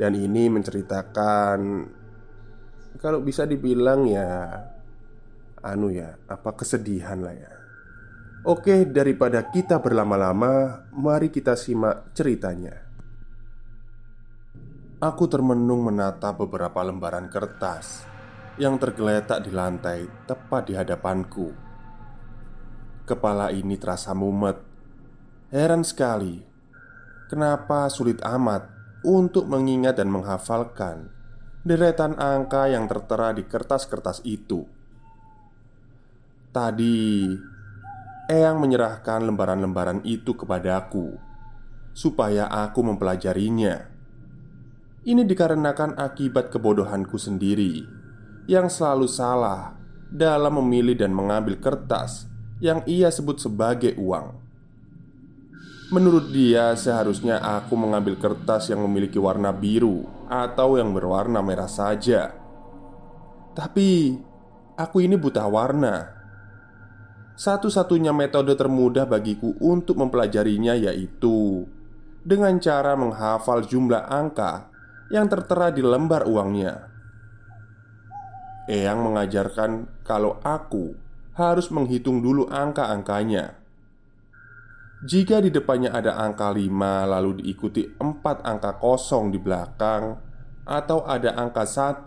dan ini menceritakan Kalau bisa dibilang ya Anu ya, apa kesedihan lah ya. Oke, daripada kita berlama-lama Mari kita simak ceritanya. Aku termenung menatap beberapa lembaran kertas Yang tergeletak di lantai tepat di hadapanku. Kepala ini terasa mumet. Heran sekali Kenapa sulit amat untuk mengingat dan menghafalkan deretan angka yang tertera di kertas-kertas itu. Tadi, Eyang menyerahkan lembaran-lembaran itu kepadaku supaya aku mempelajarinya. Ini dikarenakan akibat kebodohanku sendiri yang selalu salah dalam memilih dan mengambil kertas yang ia sebut sebagai uang. Menurut dia, seharusnya aku mengambil kertas yang memiliki warna biru atau yang berwarna merah saja. Tapi aku ini buta warna. Satu-satunya metode termudah bagiku untuk mempelajarinya yaitu dengan cara menghafal jumlah angka yang tertera di lembar uangnya. Eyang mengajarkan kalau aku harus menghitung dulu angka-angkanya jika di depannya ada angka 5 lalu diikuti 4 angka kosong di belakang Atau ada angka 1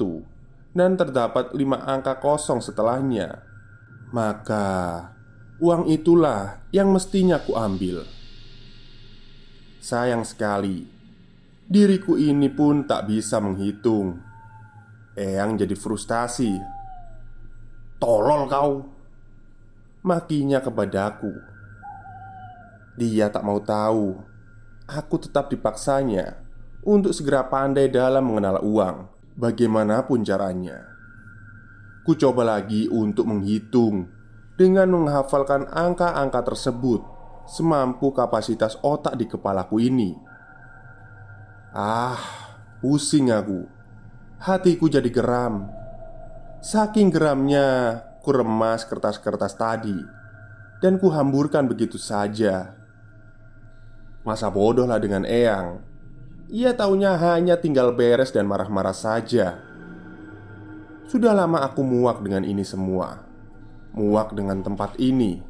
Dan terdapat 5 angka kosong setelahnya Maka uang itulah yang mestinya ku ambil Sayang sekali Diriku ini pun tak bisa menghitung. Eyang jadi frustasi. Tolol kau. Makinya kepadaku dia tak mau tahu. Aku tetap dipaksanya Untuk segera pandai dalam mengenal uang Bagaimanapun caranya. Ku coba lagi untuk menghitung Dengan menghafalkan angka-angka tersebut Semampu kapasitas otak di kepalaku ini. Ah, pusing aku. Hatiku jadi geram. Saking geramnya, ku remas kertas-kertas tadi Dan ku hamburkan begitu saja Masa bodoh lah dengan Eyang. Ia taunya hanya tinggal beres dan marah-marah saja. Sudah lama aku muak dengan ini semua. Muak dengan tempat ini.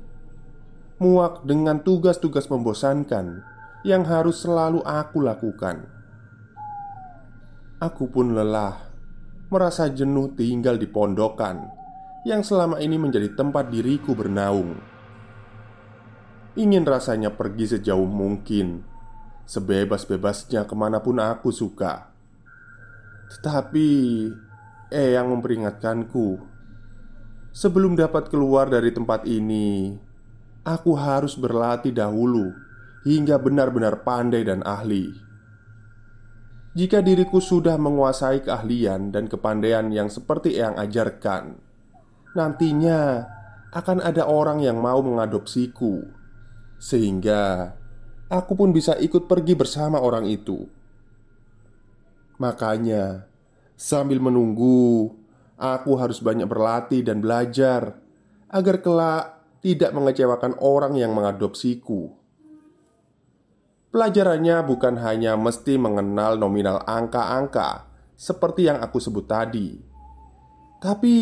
Muak dengan tugas-tugas membosankan Yang harus selalu aku lakukan. Aku pun lelah Merasa jenuh tinggal di pondokan Yang selama ini menjadi tempat diriku bernaung Ingin rasanya pergi sejauh mungkin Sebebas-bebasnya ke mana pun aku suka. Tetapi Eyang memperingatkanku Sebelum dapat keluar dari tempat ini Aku harus berlatih dahulu Hingga benar-benar pandai dan ahli. Jika diriku sudah menguasai keahlian dan kepandaian yang seperti Eyang ajarkan Nantinya akan ada orang yang mau mengadopsiku, sehingga aku pun bisa ikut pergi bersama orang itu. Makanya, sambil menunggu, aku harus banyak berlatih dan belajar agar kelak tidak mengecewakan orang yang mengadopsiku. Pelajarannya bukan hanya mesti mengenal nominal angka-angka seperti yang aku sebut tadi, tapi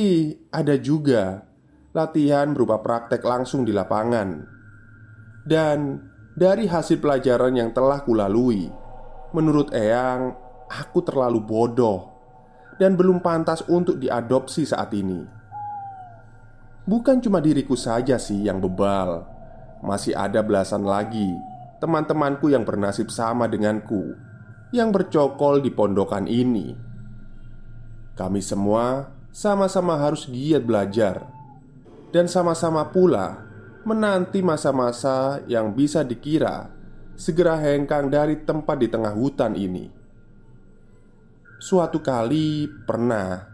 ada juga latihan berupa praktek langsung di lapangan. Dan dari hasil pelajaran yang telah kulalui, menurut Eyang, aku terlalu bodoh dan belum pantas untuk diadopsi saat ini. Bukan cuma diriku saja sih yang bebal, masih ada belasan lagi teman-temanku yang bernasib sama denganku yang bercokol di pondokan ini. Kami semua sama-sama harus giat belajar dan sama-sama pula menanti masa-masa yang bisa dikira segera hengkang dari tempat di tengah hutan ini. Suatu kali pernah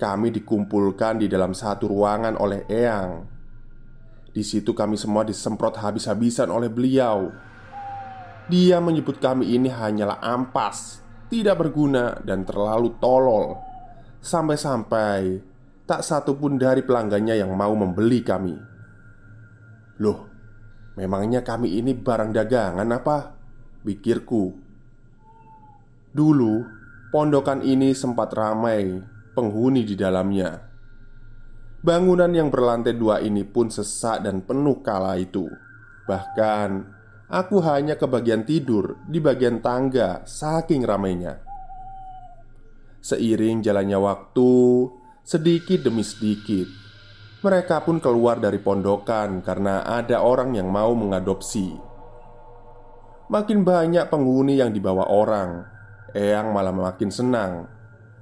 kami dikumpulkan di dalam satu ruangan oleh Eyang. Di situ kami semua disemprot habis-habisan oleh beliau. Dia menyebut kami ini hanyalah ampas, tidak berguna dan terlalu tolol. Sampai-sampai tak satu pun dari pelanggannya yang mau membeli kami. Loh, memangnya kami ini barang dagangan apa? Pikirku. Dulu, pondokan ini sempat ramai penghuni di dalamnya. Bangunan yang berlantai dua ini pun sesak dan penuh kala itu. Bahkan, aku hanya kebagian tidur di bagian tangga saking ramainya. Seiring jalannya waktu, Sedikit demi sedikit, mereka pun keluar dari pondokan karena ada orang yang mau mengadopsi. Makin banyak penghuni yang dibawa orang, Eyang malah makin senang.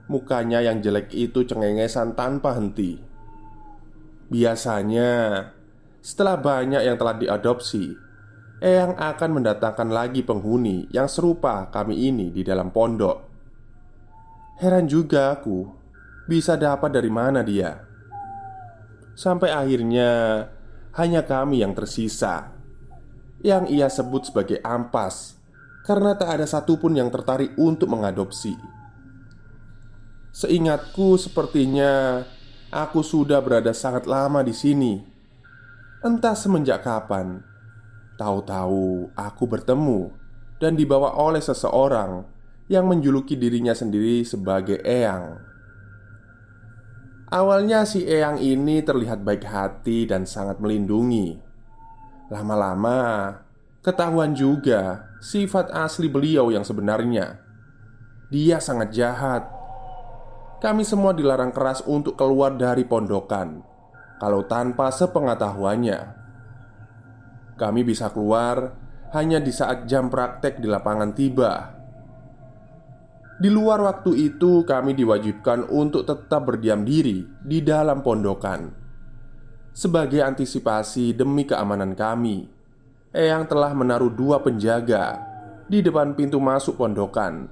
Mukanya yang jelek itu cengengesan tanpa henti. Biasanya, setelah banyak yang telah diadopsi, Eyang akan mendatangkan lagi penghuni yang serupa kami ini di dalam pondok. Heran juga aku bisa dapat dari mana dia? Sampai akhirnya hanya kami yang tersisa Yang ia sebut sebagai ampas Karena tak ada satupun yang tertarik untuk mengadopsi. Seingatku sepertinya Aku sudah berada sangat lama di sini. Entah semenjak kapan Tahu-tahu aku bertemu Dan dibawa oleh seseorang Yang menjuluki dirinya sendiri sebagai Eyang Awalnya si Eyang ini terlihat baik hati dan sangat melindungi. Lama-lama Ketahuan juga sifat asli beliau yang sebenarnya. Dia sangat jahat. Kami semua dilarang keras untuk keluar dari pondokan Kalau tanpa sepengetahuannya. Kami bisa keluar hanya di saat jam praktek di lapangan tiba di luar waktu itu, kami diwajibkan untuk tetap berdiam diri di dalam pondokan. Sebagai antisipasi demi keamanan kami, Eyang telah menaruh dua penjaga di depan pintu masuk pondokan.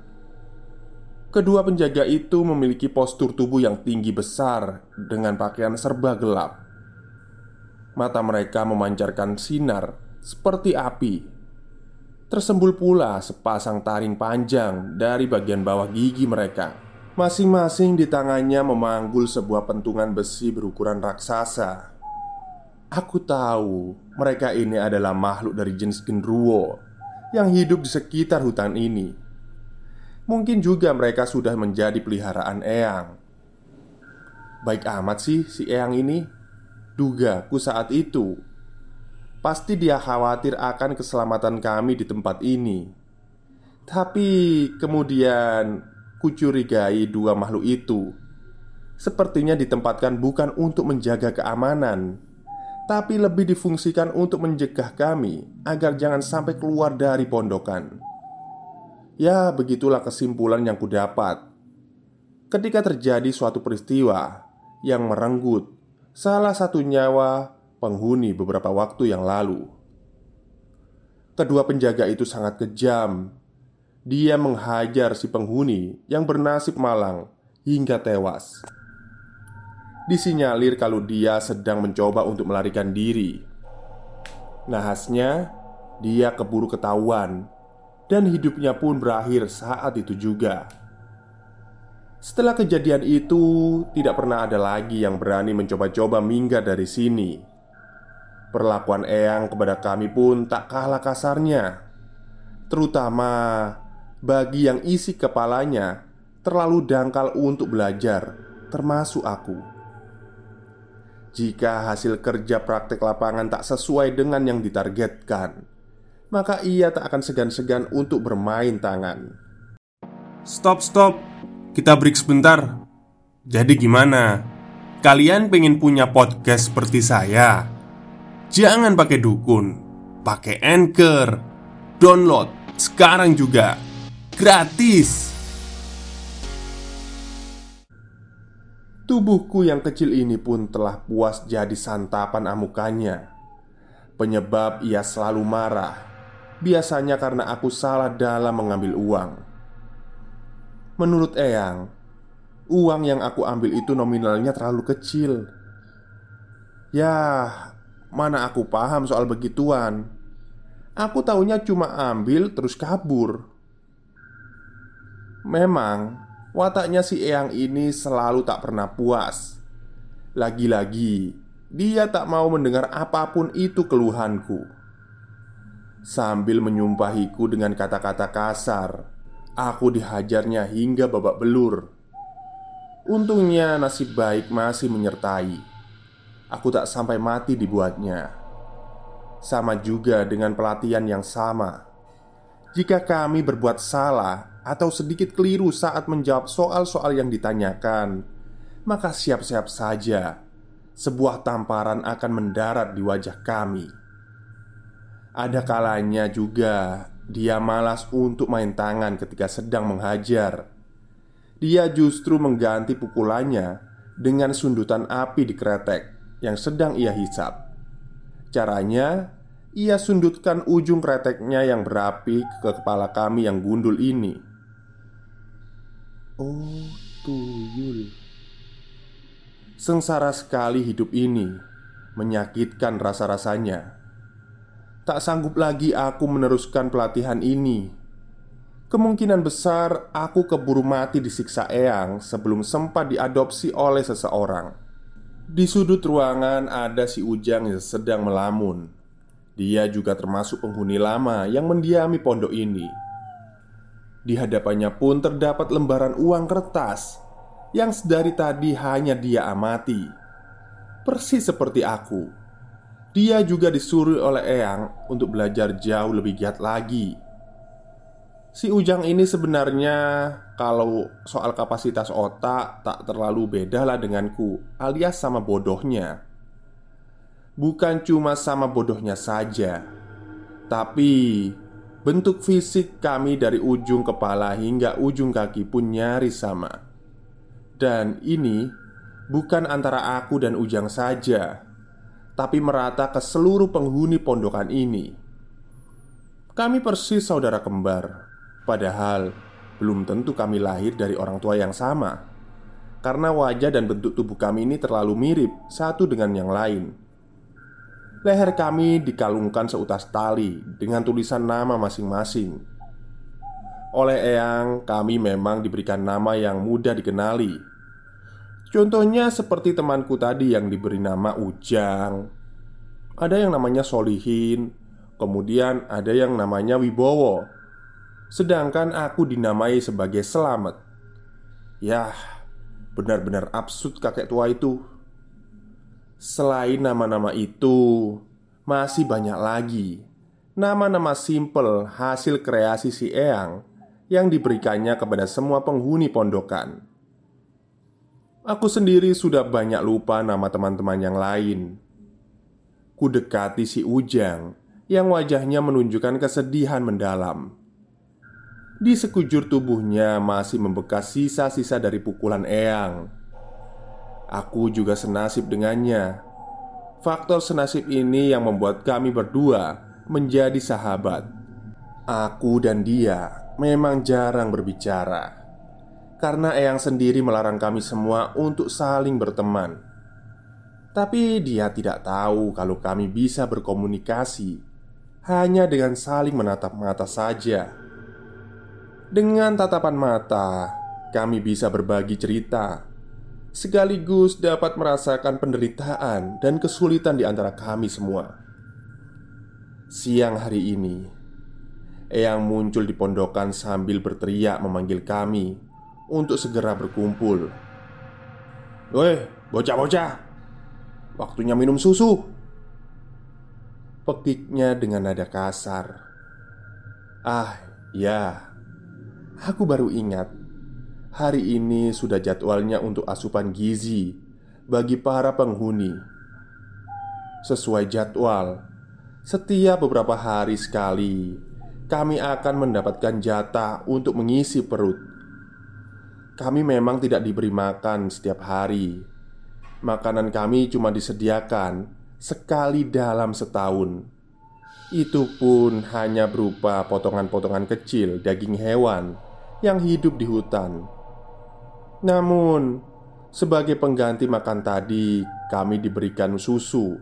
Kedua penjaga itu memiliki postur tubuh yang tinggi besar dengan pakaian serba gelap. Mata mereka memancarkan sinar seperti api Tersembul pula sepasang taring panjang dari bagian bawah gigi mereka. Masing-masing di tangannya memanggul sebuah pentungan besi berukuran raksasa. Aku tahu mereka ini adalah makhluk dari jenis genruwo Yang hidup di sekitar hutan ini. Mungkin juga mereka sudah menjadi peliharaan Eyang. Baik amat sih si Eyang ini. Dugaku saat itu Pasti dia khawatir akan keselamatan kami di tempat ini. Tapi kemudian kucurigai dua makhluk itu sepertinya ditempatkan bukan untuk menjaga keamanan, tapi lebih difungsikan untuk mencegah kami agar jangan sampai keluar dari pondokan. Ya, begitulah kesimpulan yang kudapat. Ketika terjadi suatu peristiwa yang merenggut salah satu nyawa penghuni beberapa waktu yang lalu. Kedua penjaga itu sangat kejam. Dia menghajar si penghuni yang bernasib malang hingga tewas. disinyalir kalau dia sedang mencoba untuk melarikan diri. Nahasnya, dia keburu ketahuan dan hidupnya pun berakhir saat itu juga. Setelah kejadian itu, tidak pernah ada lagi yang berani mencoba-coba minggat dari sini. Perlakuan Eyang kepada kami pun tak kalah kasarnya, terutama bagi yang isi kepalanya terlalu dangkal untuk belajar, termasuk aku. Jika hasil kerja praktek lapangan tak sesuai dengan yang ditargetkan, maka ia tak akan segan-segan untuk bermain tangan. Stop, stop. Kita break sebentar. Jadi gimana? Kalian pengen punya podcast seperti saya? Jangan pakai dukun, pakai Anchor. Download sekarang juga. Gratis. Tubuhku yang kecil ini pun telah puas jadi santapan amukannya. Penyebab ia selalu marah, biasanya karena aku salah dalam mengambil uang. Menurut Eyang, uang yang aku ambil itu nominalnya terlalu kecil. Ya, mana aku paham soal begituan. Aku taunya cuma ambil terus kabur. Memang Wataknya si Eyang ini selalu tak pernah puas Lagi-lagi Dia tak mau mendengar apa pun itu keluhanku Sambil menyumpahiku dengan kata-kata kasar Aku dihajarnya hingga babak belur Untungnya nasib baik masih menyertai Aku tak sampai mati dibuatnya Sama juga dengan pelatihan yang sama Jika kami berbuat salah atau sedikit keliru saat menjawab soal-soal yang ditanyakan, maka siap-siap saja sebuah tamparan akan mendarat di wajah kami. Ada kalanya juga dia malas untuk main tangan ketika sedang menghajar. Dia justru mengganti pukulannya dengan sundutan api di kretek yang sedang ia hisap. Caranya, ia sundutkan ujung kreteknya yang berapi ke kepala kami yang gundul ini. Oh, tuyul. Sengsara sekali hidup ini, menyakitkan rasa-rasanya. Tak sanggup lagi aku meneruskan pelatihan ini. Kemungkinan besar aku keburu mati disiksa Eyang sebelum sempat diadopsi oleh seseorang. Di sudut ruangan ada si Ujang yang sedang melamun. Dia juga termasuk penghuni lama yang mendiami pondok ini. Di hadapannya pun terdapat lembaran uang kertas yang sedari tadi hanya dia amati. Persis seperti aku. Dia juga disuruh oleh Eyang untuk belajar jauh lebih giat lagi. Si Ujang ini sebenarnya kalau soal kapasitas otak tak terlalu beda lah denganku alias sama bodohnya. Bukan cuma sama bodohnya saja, tapi Bentuk fisik kami dari ujung kepala hingga ujung kaki pun nyaris sama. Dan ini bukan antara aku dan Ujang saja Tapi merata ke seluruh penghuni pondokan ini. Kami persis saudara kembar Padahal belum tentu kami lahir dari orang tua yang sama Karena wajah dan bentuk tubuh kami ini terlalu mirip satu dengan yang lain Leher kami dikalungkan seutas tali dengan tulisan nama masing-masing. Oleh Eyang, kami memang diberikan nama yang mudah dikenali. Contohnya seperti temanku tadi yang diberi nama Ujang. Ada yang namanya Solihin, kemudian ada yang namanya Wibowo. Sedangkan aku dinamai sebagai Selamat. Yah, benar-benar absurd kakek tua itu. Selain nama-nama itu, masih banyak lagi nama-nama simpel hasil kreasi si Eyang yang diberikannya kepada semua penghuni pondokan. Aku sendiri sudah banyak lupa nama teman-teman yang lain. Kudekati si Ujang yang wajahnya menunjukkan kesedihan mendalam. Di sekujur tubuhnya masih membekas sisa-sisa dari pukulan Eyang Aku juga senasib dengannya. Faktor senasib ini yang membuat kami berdua menjadi sahabat. Aku dan dia memang jarang berbicara karena Eyang sendiri melarang kami semua untuk saling berteman. Tapi dia tidak tahu kalau kami bisa berkomunikasi hanya dengan saling menatap mata saja. Dengan tatapan mata, kami bisa berbagi cerita, sekaligus dapat merasakan penderitaan dan kesulitan di antara kami semua. Siang hari ini, Eyang muncul di pondokan sambil berteriak memanggil kami untuk segera berkumpul. "Woi, bocah-bocah, Waktunya minum susu Pekiknya dengan nada kasar Ah, ya Aku baru ingat Hari ini sudah jadwalnya untuk asupan gizi Bagi para penghuni. Sesuai jadwal Setiap beberapa hari sekali Kami akan mendapatkan jatah untuk mengisi perut. Kami memang tidak diberi makan setiap hari. Makanan kami cuma disediakan sekali dalam setahun. Itu pun hanya berupa potongan-potongan kecil daging hewan yang hidup di hutan. Namun, sebagai pengganti makan tadi, kami diberikan susu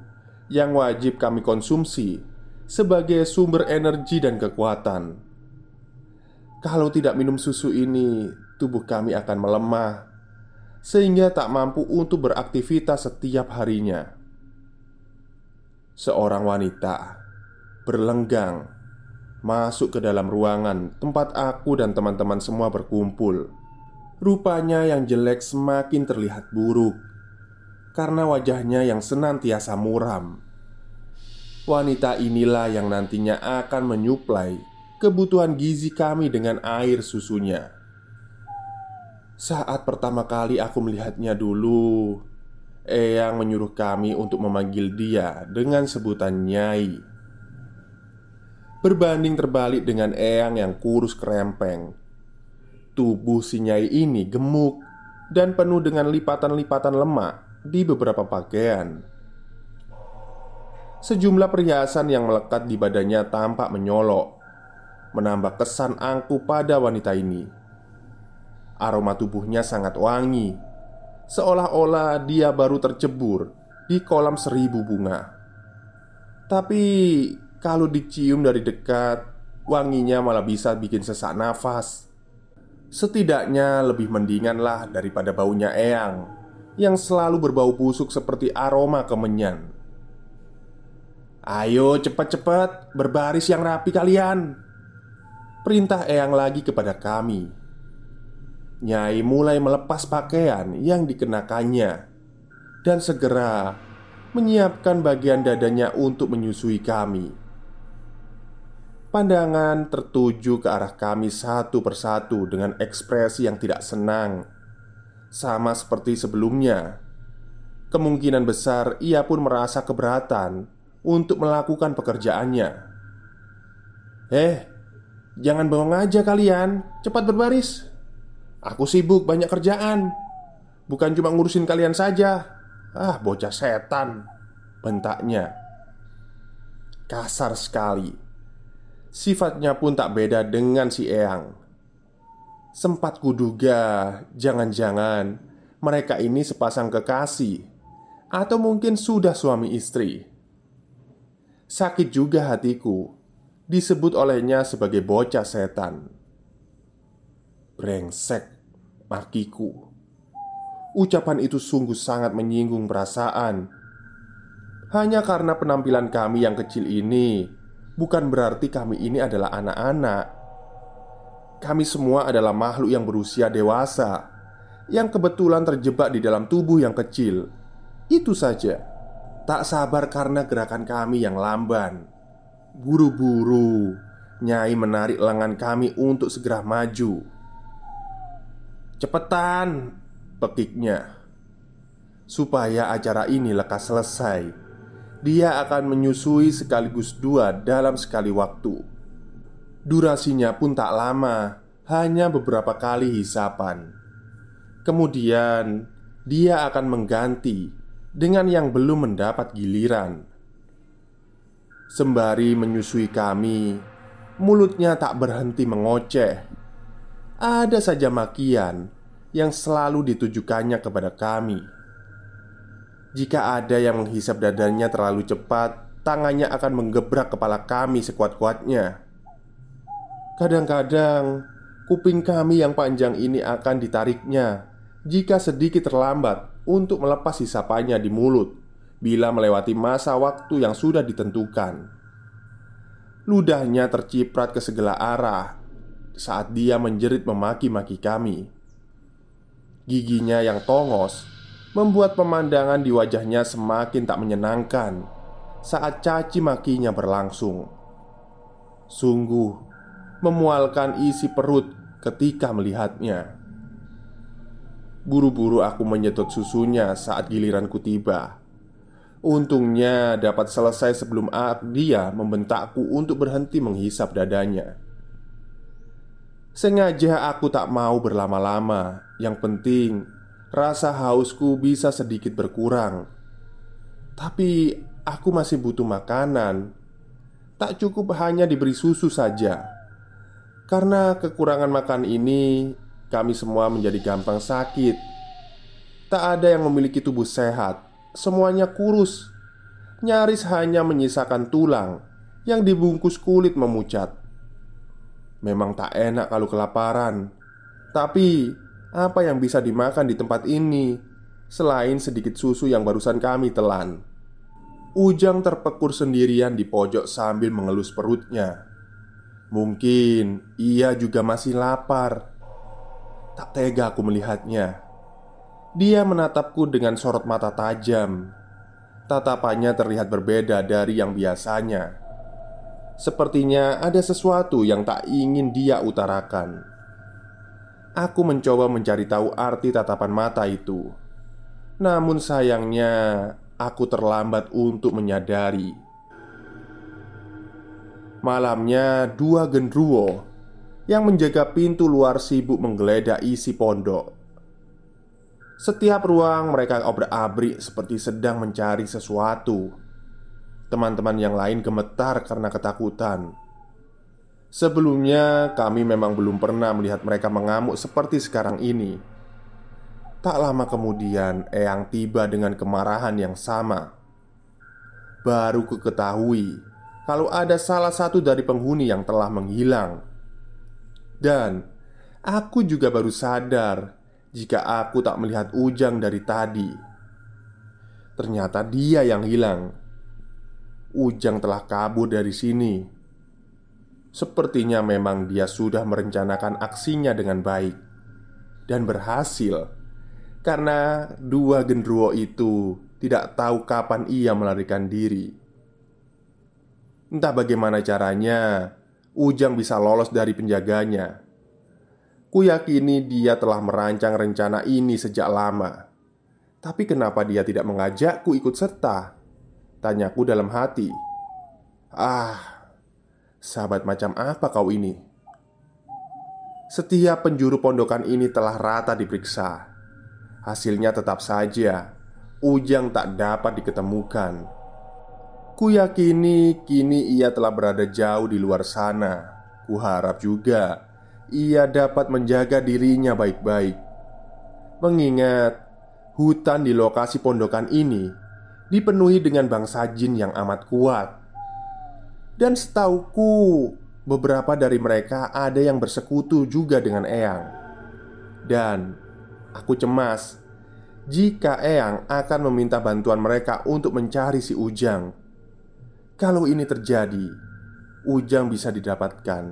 yang wajib kami konsumsi sebagai sumber energi dan kekuatan. Kalau tidak minum susu ini, tubuh kami akan melemah sehingga tak mampu untuk beraktivitas setiap harinya. Seorang wanita berlenggang masuk ke dalam ruangan tempat aku dan teman-teman semua berkumpul. Rupanya yang jelek semakin terlihat buruk karena wajahnya yang senantiasa muram. Wanita inilah yang nantinya akan menyuplai kebutuhan gizi kami dengan air susunya. Saat pertama kali aku melihatnya dulu Eyang menyuruh kami untuk memanggil dia dengan sebutan Nyai Berbanding terbalik dengan Eyang yang kurus kerempeng. Tubuh si Nyai ini gemuk dan penuh dengan lipatan-lipatan lemak di beberapa pakaian. Sejumlah perhiasan yang melekat di badannya tampak menyolok Menambah kesan angku pada wanita ini. Aroma tubuhnya sangat wangi Seolah-olah dia baru tercebur di kolam seribu bunga. Tapi kalau dicium dari dekat Wanginya malah bisa bikin sesak nafas. Setidaknya lebih mendinganlah daripada baunya Eyang Yang selalu berbau busuk seperti aroma kemenyan. Ayo cepat-cepat berbaris yang rapi kalian. Perintah Eyang lagi kepada kami. Nyai mulai melepas pakaian yang dikenakannya dan segera menyiapkan bagian dadanya untuk menyusui kami. Pandangan tertuju ke arah kami satu persatu dengan ekspresi yang tidak senang, sama seperti sebelumnya. Kemungkinan besar ia pun merasa keberatan untuk melakukan pekerjaannya. "Eh, jangan bohong aja kalian, cepat berbaris!" Aku sibuk banyak kerjaan Bukan cuma ngurusin kalian saja Ah bocah setan Bentaknya Kasar sekali Sifatnya pun tak beda dengan si Eyang. Sempat kuduga Jangan-jangan Mereka ini sepasang kekasih Atau mungkin sudah suami istri. Sakit juga hatiku Disebut olehnya sebagai bocah setan. Brengsek Makiku Ucapan itu sungguh sangat menyinggung perasaan. Hanya karena penampilan kami yang kecil ini Bukan berarti kami ini adalah anak-anak. Kami semua adalah makhluk yang berusia dewasa Yang kebetulan terjebak di dalam tubuh yang kecil. Itu saja. Tak sabar karena gerakan kami yang lamban. Buru-buru Nyai menarik lengan kami untuk segera maju. Cepetan Pekiknya Supaya acara ini lekas selesai Dia akan menyusui sekaligus dua dalam sekali waktu. Durasinya pun tak lama Hanya beberapa kali hisapan. Kemudian Dia akan mengganti Dengan yang belum mendapat giliran. Sembari menyusui kami Mulutnya tak berhenti mengoceh. Ada saja makian yang selalu ditujukannya kepada kami. Jika ada yang menghisap dadanya terlalu cepat, tangannya akan menggebrak kepala kami sekuat-kuatnya. Kadang-kadang, kuping kami yang panjang ini akan ditariknya jika sedikit terlambat untuk melepas hisapannya di mulut bila melewati masa waktu yang sudah ditentukan. Ludahnya terciprat ke segala arah saat dia menjerit memaki-maki kami. Giginya yang tongos membuat pemandangan di wajahnya semakin tak menyenangkan saat caci makinya berlangsung. Sungguh memualkan isi perut ketika melihatnya. Buru-buru aku menyedot susunya saat giliranku tiba. Untungnya dapat selesai sebelum dia membentakku untuk berhenti menghisap dadanya. Sengaja aku tak mau berlama-lama. Yang penting, rasa hausku bisa sedikit berkurang. Tapi aku masih butuh makanan. Tak cukup hanya diberi susu saja. Karena kekurangan makan ini, kami semua menjadi gampang sakit. Tak ada yang memiliki tubuh sehat, semuanya kurus. Nyaris hanya menyisakan tulang yang dibungkus kulit memucat. Memang tak enak kalau kelaparan Tapi apa yang bisa dimakan di tempat ini? Selain sedikit susu yang barusan kami telan. Ujang terpekur sendirian di pojok sambil mengelus perutnya. Mungkin ia juga masih lapar. Tak tega aku melihatnya. Dia menatapku dengan sorot mata tajam. Tatapannya terlihat berbeda dari yang biasanya. Sepertinya ada sesuatu yang tak ingin dia utarakan. Aku mencoba mencari tahu arti tatapan mata itu, namun sayangnya aku terlambat untuk menyadari. Malamnya, dua gendruwo yang menjaga pintu luar sibuk menggeledah isi pondok. Setiap ruang mereka obrak-abrik seperti sedang mencari sesuatu Teman-teman yang lain gemetar karena ketakutan. Sebelumnya, kami memang belum pernah melihat mereka mengamuk seperti sekarang ini. Tak lama kemudian, Eyang tiba dengan kemarahan yang sama. Baru kuketahui kalau ada salah satu dari penghuni yang telah menghilang, dan aku juga baru sadar jika aku tak melihat Ujang dari tadi. Ternyata dia yang hilang Ujang telah kabur dari sini. Sepertinya memang dia sudah merencanakan aksinya dengan baik dan berhasil karena dua gendruwo itu tidak tahu kapan ia melarikan diri. Entah bagaimana caranya, Ujang bisa lolos dari penjaganya. Kuyakini dia telah merancang rencana ini sejak lama. Tapi kenapa dia tidak mengajakku ikut serta? Tanyaku dalam hati Ah, sahabat macam apa kau ini? Setiap penjuru pondokan ini telah rata diperiksa Hasilnya tetap saja Ujang tak dapat diketemukan Kuyakini kini ia telah berada jauh di luar sana Kuharap juga ia dapat menjaga dirinya baik-baik Mengingat hutan di lokasi pondokan ini dipenuhi dengan bangsa jin yang amat kuat. Dan setauku, beberapa dari mereka ada yang bersekutu juga dengan Eyang. Dan aku cemas jika Eyang akan meminta bantuan mereka untuk mencari si Ujang. Kalau ini terjadi, Ujang bisa didapatkan.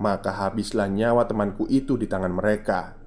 Maka habislah nyawa temanku itu di tangan mereka.